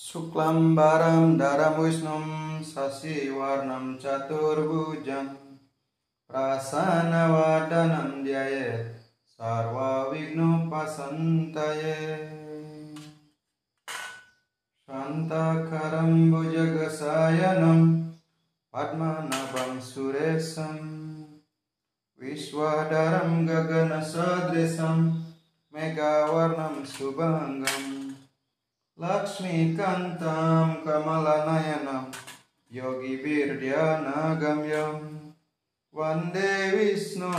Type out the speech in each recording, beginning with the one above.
शुक्लाम्बरं धरविष्णुं शशिवर्णं चतुर्भुजं प्रसन्नवदनं ध्यायेत् सर्वविघ्नोपसन्तये शान्तकरं भुजगशयनं पद्मनाभं सुरेशं विश्वधरं गगनसदृशं मेघावर्णं शुभङ्गम् लक्ष्मीकान्तं कमलनयनं योगिभिर्ध्यानगम्यं वन्दे विष्णु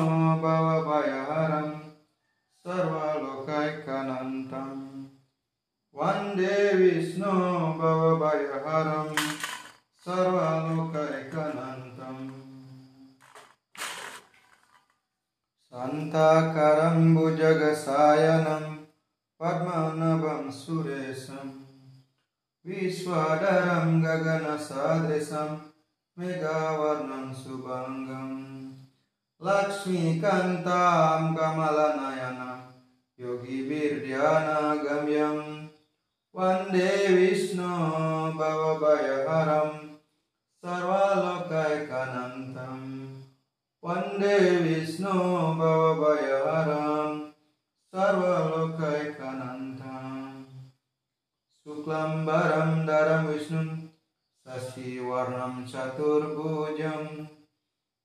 भवभयहरं सर्वलोकैकनन्तं वन्दे विष्णु भवभयहरं सर्वलोकैकनन्तम् शान्ताकारं भुजगसायनम् पद्मनाभं सुरेशं विश्वाधरं गगनसदृशं मेघावर्णं शुभङ्गं लक्ष्मीकान्तां कमलनयनं योगिभिर्ध्यानगम्यं वन्दे विष्णु भवभयहरं सर्वालोकैकनन्तं वन्दे विष्णु भवभयहरम् सर्वलोकैकनन्तम् शुक्लाम्बरं धरं विष्णुं शशिवर्णं चतुर्भुजं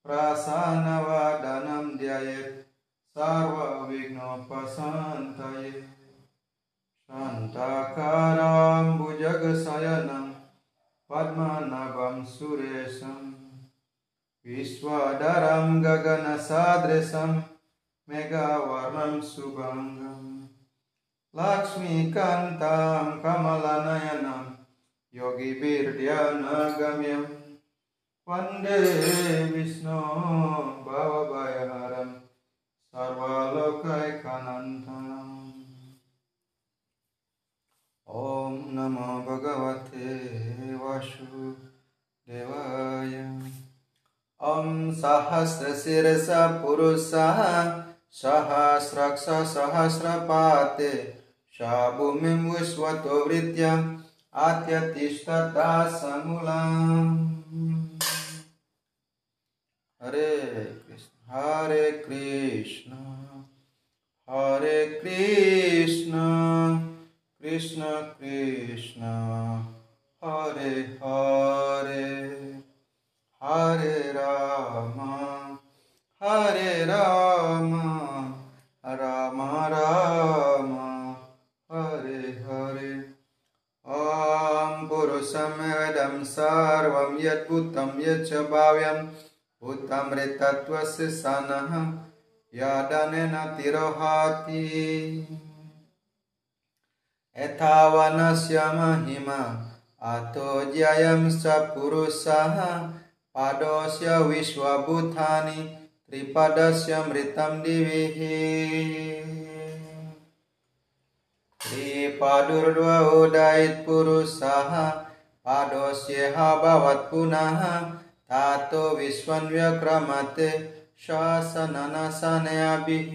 प्रसन्नवदनं ध्यायेत् सर्वविघ्नोपशान्तये। शान्ताकारां भुजगशयनं पद्मनाभं सुरेशं। विश्वधरं गगनसदृशम् शुभङ्गं लक्ष्मीकान्तां कमलनयनं योगिभिर्ध्यानगम्यं वंदे विष्णो भवभयहरं सर्वलोकैकनन्तम् ॐ नमो भगवते वासुदेवाय ॐ सहस्रशिरस पुरुषः सहस्रक्ष सहस्रपाते स भूमिं विश्वतो वृत्त्यम् आत्यतिष्ठता समूलम् हरे कृष्ण हरे कृष्ण हरे कृष्ण कृष्ण कृष्ण, हरे हरे हरे राम हरे राम। राम राम हरे हरे ॐ पुरुषमेदं सर्वं यद्भूतं यच्च भाव्यं भूतमृतत्वस्य सनः यदनेन तिरोहाति यथा वनस्य महिमा अतो ज्ययं स पुरुषः पादोस्य विश्वभूतानि त्रिपदस्य मृतं दिविः। त्रिपादुर्वोदयत्पुरुषः पादोस्यः भवत् पुनः तातो विश्वन्व्यक्रमते शासननशनयाभिः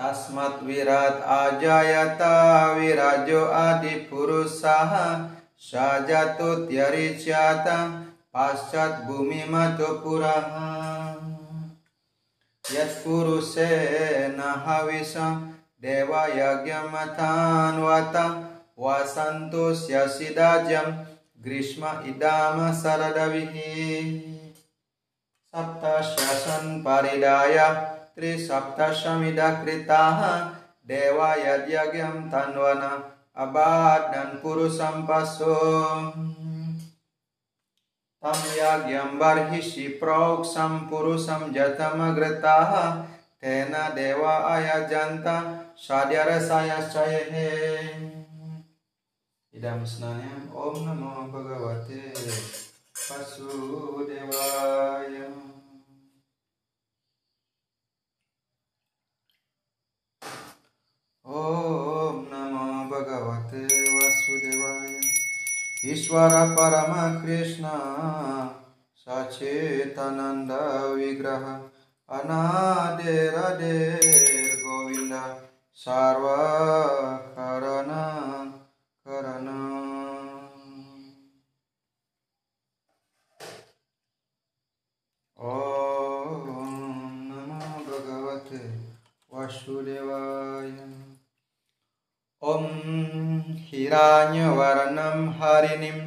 तस्मात् विराट् अजायता विराजो आदिपुरुषः स जातोत्यरिच्याता पाश्चात् भूमिमतो पुरः यत्पुरुषेण हविषं देवयज्ञमथान्वत वसन्तोष्यसिदाज्यं ग्रीष्म इदाम शरदविः। सप्तशसन् परिदाय त्रिसप्तशमिदा कृताः देवा यद्यज्ञं तन्वन अबाधन् पुरुषं पशो। तं यज्ञं बर्हिषि प्रोक्षं पुरुषं जतमग्रताः तेन देवा अयजन्त षड्यरसायश्चये इदं स्नानम् ॐ नमो भगवते वसुदेवाय। ॐ नमो भगवते वासुदेवाय। ईश्वर परमकृष्ण सचेतनंद विग्रह अनादेरदेर् गोविन्द सर्वकरण करण। ॐ भगवते वासुदेवाय। ॐ हिराण्यवर्णं हरिणीं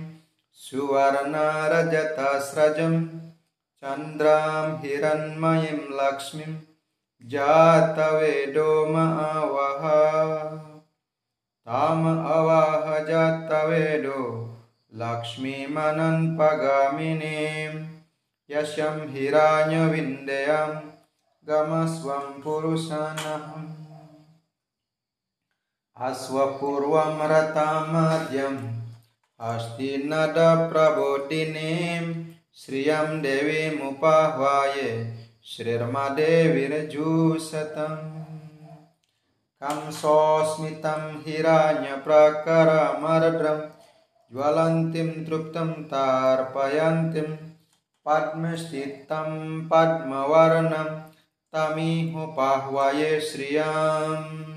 सुवर्णरजतस्रजं चन्द्रां हिरण्मयीं लक्ष्मीं जातवेदो मावह ताम अवाह जातवेदो लक्ष्मीमनन्पगामिनीं यशं हिराण्यविन्द्यं गमस्वं पुरुषानहम् अश्वपूर्वं रतामद्यम् अस्ति नदप्रबोधिनीं श्रियं देवीमुपाह्वाये श्रीर्मदेवीर्जुषतम् कंसोऽस्मितं हिरण्यप्रकरमर्द्रं ज्वलन्तीं तृप्तं तार्पयन्तीं पद्मस्थितं पद्मवर्णं तमिहुपाह्वये श्रियम्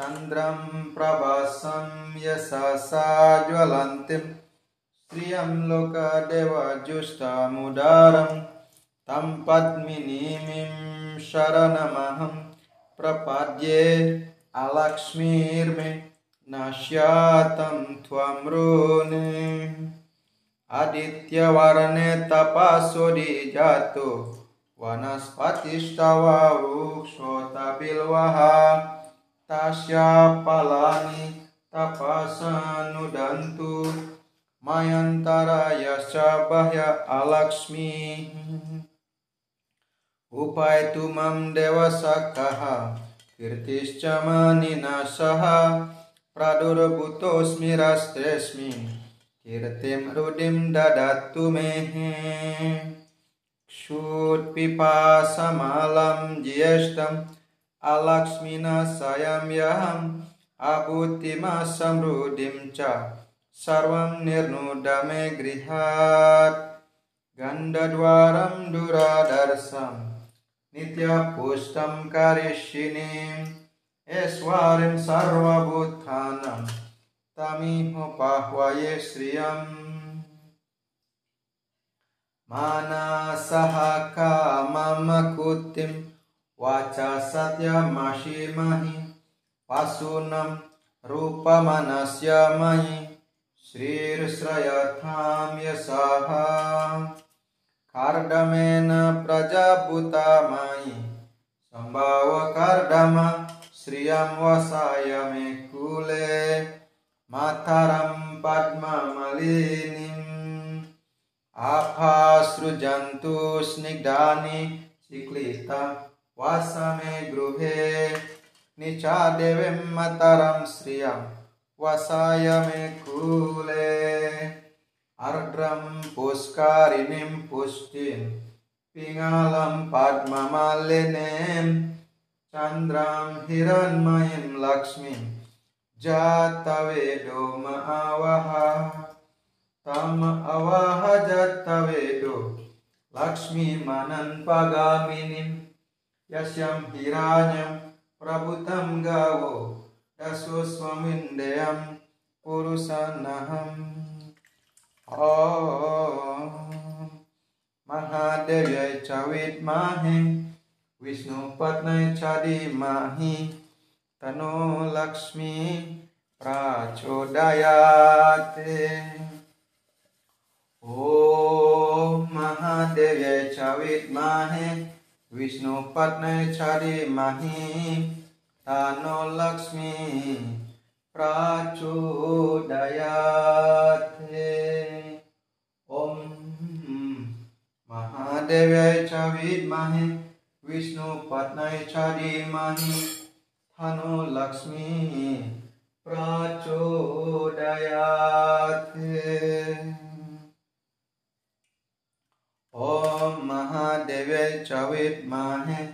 चन्द्रं प्रभासं यशसा ज्वलन्तीं। श्रियं लोकदेवजुष्टमुदारं तं पद्मिनीमिं शरणमहं। प्रपद्ये अलक्ष्मीर्मे नश्यातं त्वमृणे आदित्यवर्णे तपस्वरि जातो। वनस्पतिस्तवा वृक्षोतबिल्वः तस्यापलानि तपसनुदन्तु। मयन्तरायश्च अलक्ष्मीः। उपायतु मम देवसखः कीर्तिश्च मनिना सह। प्रादुर्भूतोऽस्मि राष्ट्रेऽस्मिन् कीर्तिं हृदिं ददातु मे। क्षुत्पिपासमालं ज्येष्ठम् अलक्ष्मिना स्वयं आभूतिमसमृद्धिं च सर्वं निर्नुदमे गृहात् गन्धद्वारं दुरादर्शं नित्यपुष्टं करिष्यिनीम् ऐश्वर्यं सर्वभूतानं तमिहोपाह्वये श्रियम् मानसः काममकुतिम् वाचा सत्यमशीमहि वासुनं रूपमनस्य मयि श्रीर्श्रयथां यशः कार्दमेन प्रजाभूता मयि सम्भावकर्दम श्रियं वसाय मे कुले मातरं पद्ममलिनीम् आभासृजन्तु स्निग्धानि चिक्लिता वासमे गृहे निचादेवीं मतरं श्रियं वसाय मे कुले। अर्द्रं पुष्कारिणीं पुष्टिं पिङ्गालं पद्ममालिनीं चन्द्रां हिरण्मयीं लक्ष्मीं जातवेदो महावः तम अवह जत्तवेदो लक्ष्मीमनन्पगामिनीम् यस्यं हिराण्यं प्रभुतं गावो दशोस्वमिन्द्रियं पुरुषानहम् ॐ महादेव्यै च विद्महे विष्णुपत्न्यै च धीमहि तनो लक्ष्मी प्रचोदयात् ॐ महादेव्यै च विद्महे विष्णुपत्न्यै च धीमहि तनो लक्ष्मी प्रचोदयात्। ॐ महादेव्यै च विद्महे विष्णुपत्न्यै च धीमहि तनो लक्ष्मी प्रचोदयात् ॐ महादेव्यै च विद्महे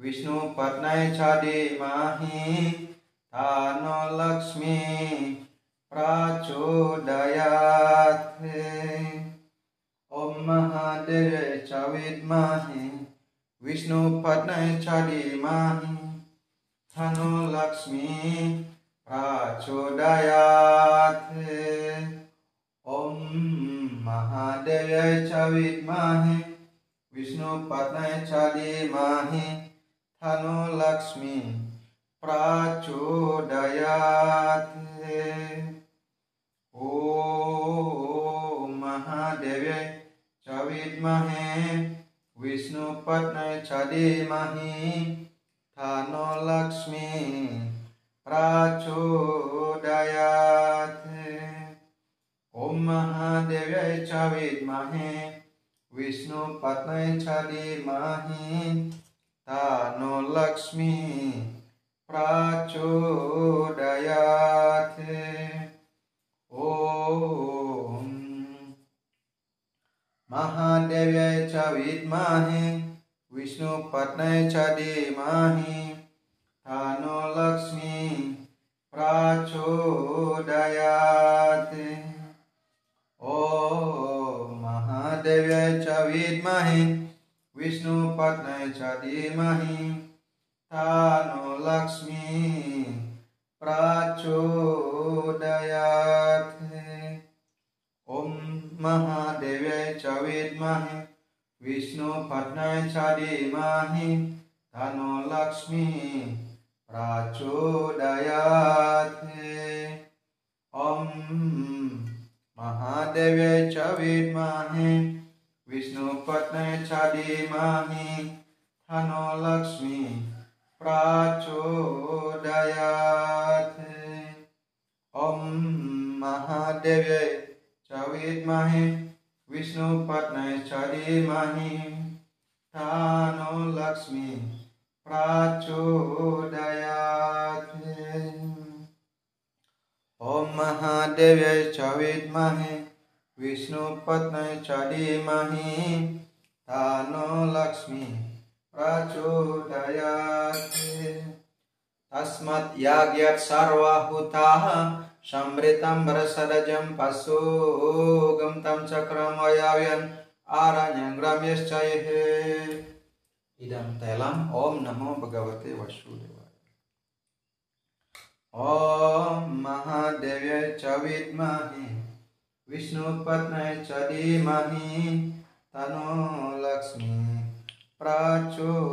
विष्णुपत्न्यै च धीमहि। तनो लक्ष्मी प्रचोदयात्। ॐ महादेव्यै च विद्महे विष्णुपत्न्यै च धीमहि। तनो लक्ष्मी प्रचोदयात्। ॐ महादेव्यै च विद्महे विष्णुपत्न्यै च धीमहि तनो लक्ष्मी प्रचोदयात्। ॐ महादेवे च विद्महे विष्णुपत्न्यै च धीमहि तन्नो लक्ष्मी प्रचोदयात्। ॐ महादेव्यै च विद्महे विष्णुपत्न्यै च धीमहि तन्नो लक्ष्मी प्रचोदयात्। ॐ महादेव्यै च विद्महे विष्णुपत्न्यै च धीमहि तन्नो लक्ष्मी प्रचोदयात्। ॐ महादेव्यै च विद्महे विष्णुपत्न्यै च धीमहि। तन्नो लक्ष्मी प्रचोदयात्। ॐ महादेव्यै च विद्महे विष्णुपत्न्यै च धीमहि। तन्नो लक्ष्मी प्रचोदयात्। महादेव्यै च विद्महे विष्णुपत्न्यै च धीमहि तन्नो लक्ष्मी प्रचोदयात्। ॐ महादेव्यै च विद्महे विष्णुपत्न्यै च धीमहि तन्नो लक्ष्मी प्रचोदयात्। महादेव्यै च विद्महे विष्णुपत्न्यै च धीमहि तन्नो लक्ष्मी प्रचोदयात्। तस्मात् याज्ञात् सर्वाहुताः वरसदजं पशुगं तं चक्रं वयाव्यन् आरण्यं ग्राम्यश्च इदं तैलम् ॐ नमो भगवते वसुदेवाय ॐ महादेव च विद्महे विष्णुपत्न्यै च धीमहि तनो लक्ष्मी प्रचोदयात्।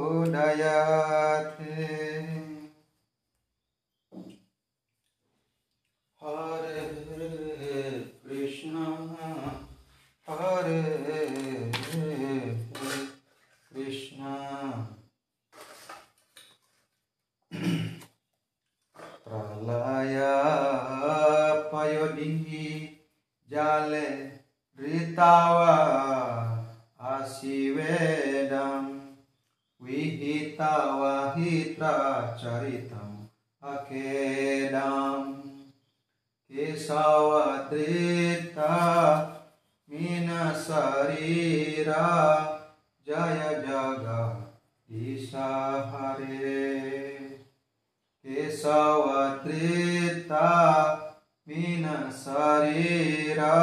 मीनशरीरा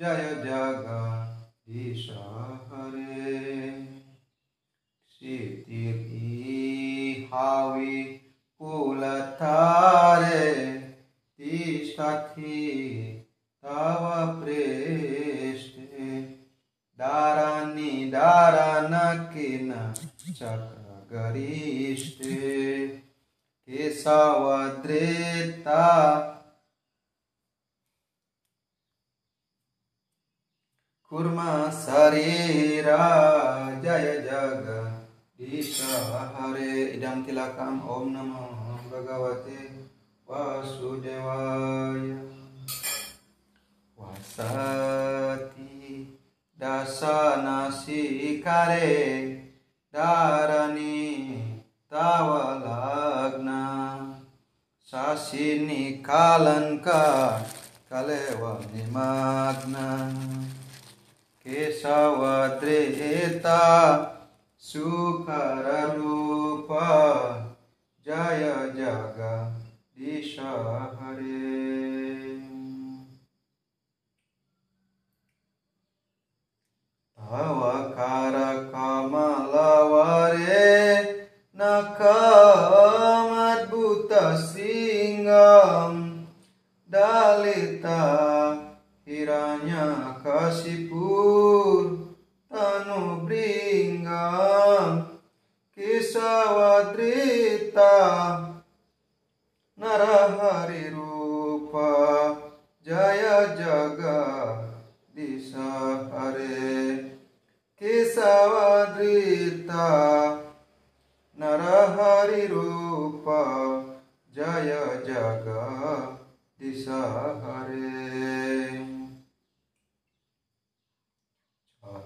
जय जगदीश हरे हावि कुलतारे तिष्ठति तव प्रेष्ठे दारानि दारानकिन चक्रगरिष्ठे केशवद्रेता कुर्म शरीरा जय जगदीश हरे इदं तिलकम् ॐ नमो भगवते वासुदेवाय वसति दशनशिखरे धारणी तव लग्न शशिनि कालङ्का कलेव निमग्न केशवद्रेता सुकररूप जय जगदीश हरे तव करकमलवरे नकमद्भुतसिंहम् Dalita kiranya kasipur tanu bringgam kisawadrita narahari rupa jaya jaga disahare kisawadrita narahari rupa jaya jaga disahare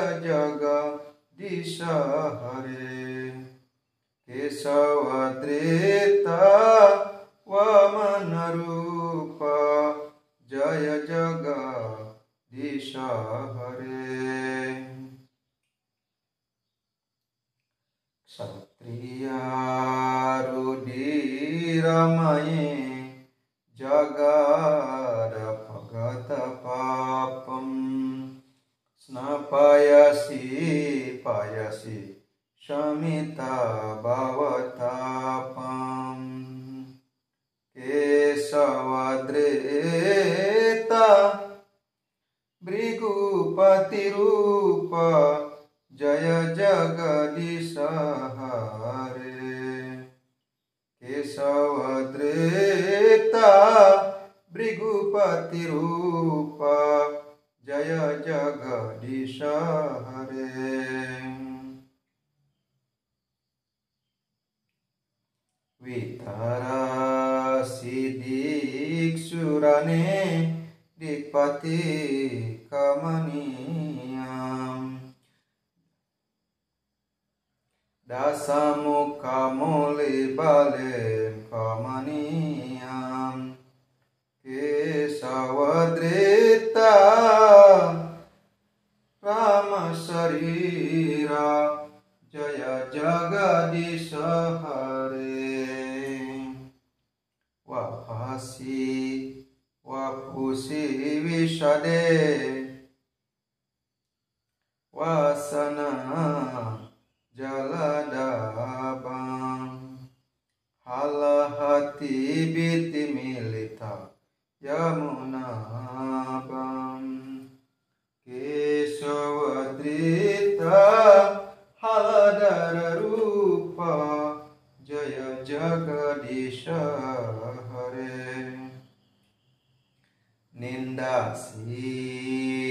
Jagdish हरे। केशवद्रेता वमनरूप जय जगदीश हरे। क्षत्रियारुधिरमये जगारभगत पापम् स्नपयसि पयसि शमिता भवतापम्। केशवद्रेता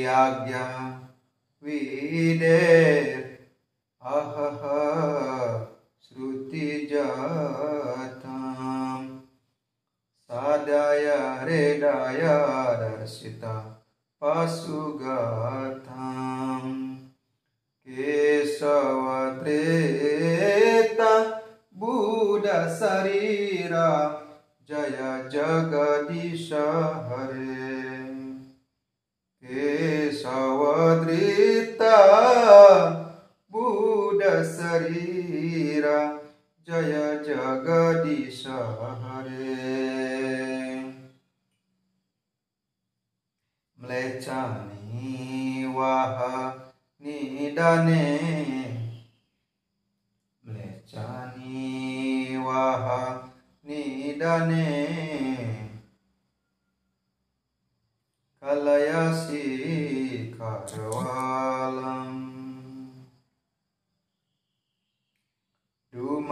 आज्ञा विदेर् अहह श्रुतिजाताम्। सादय हृदय दर्शिता पशुगाताम् केशवद्रेता बुधशरीरा जय जगदीश हरे। केशवद्रेता बुधशरीरा जय जगदीश हरे म्लेच्छानि वाह निदने म्लेच्छानि वाह निदने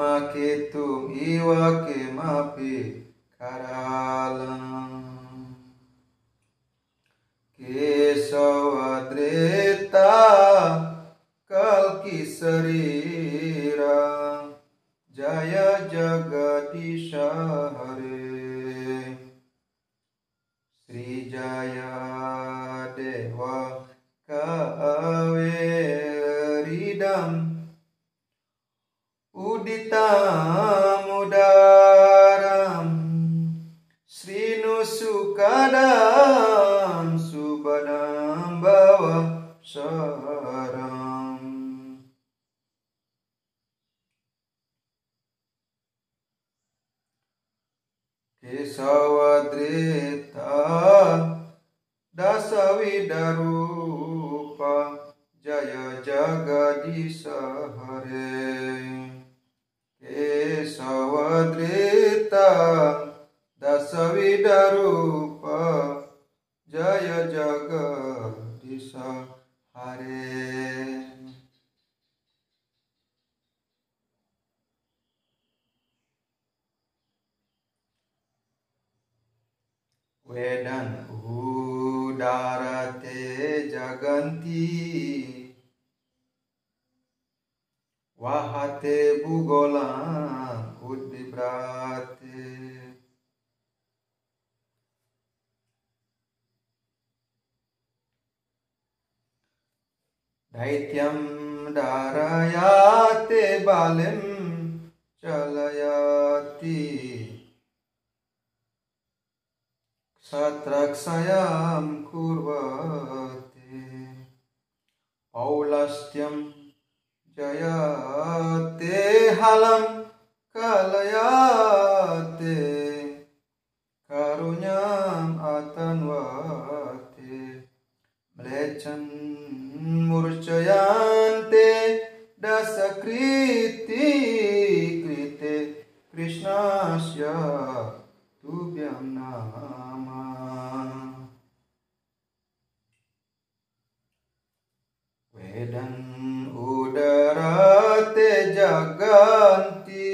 केतु के मापे करालम केशव द्रेता कल की शरीरा। जय जगदीश हरे। श्री जया उदिता उदारते जगन्ति। वहते भूगोलाम् उद्विभ्राते दैत्यं धारयाते बालिं चलयति सत्रक्षयं कुर्वते। पौलस्त्यं जयते, हलं कलयाते, कारुण्याम् अतन्वते। म्लेच्छन् मूर्छयान्ते दशकृति कृते कृष्णस्य तुभ्यं नाम जगन्ति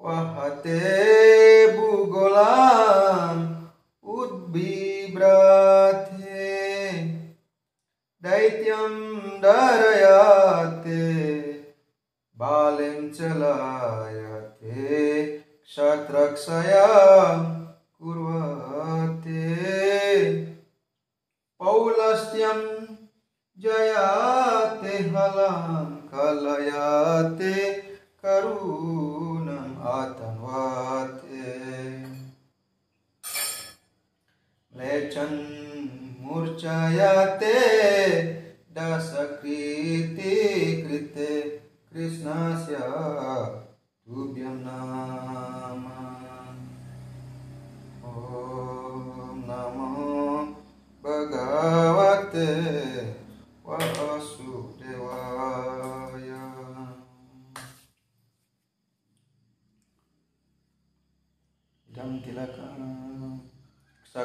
वहते भूगोलाम् उद्बिभ्राथे दैत्यं धरयाते बालिं चलायते क्षत्रक्षया कुर्वते पौलस्त्यं जयाते हलां कलयाते करुणम् आतन्वाते। म्लेच्छन् मूर्छयते दशकृति कृते कृष्णस्य तुभ्यं नाम। ॐ नमो भगवते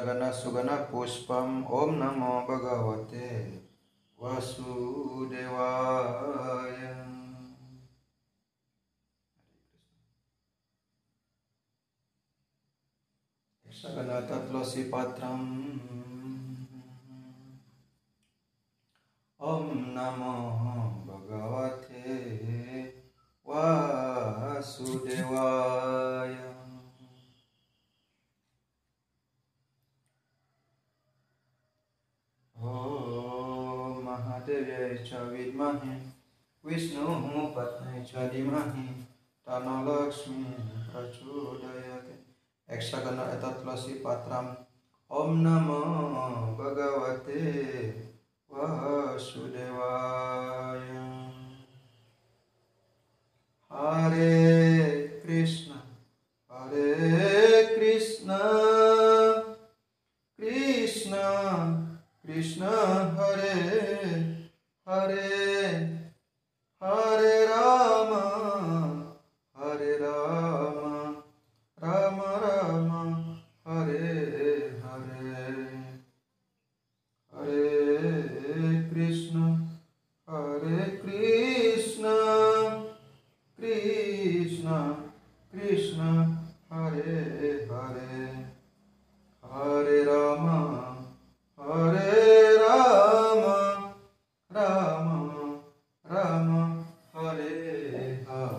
सगन सुगन पुष्पम ओम नमो भगवते वसुदेवाय सगन तत्लसी पात्रम ओम नमो भगवते वासुदेवाय ॐ महादेव्यै च विद्महे, विष्णुः पत्न्यै च धीमहि तन्नो लक्ष्मी प्रचोदयात्। यक्षगण एतत्लसी पात्रम्। ॐ नमो भगवते वासुदेवाय।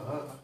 uh, uh.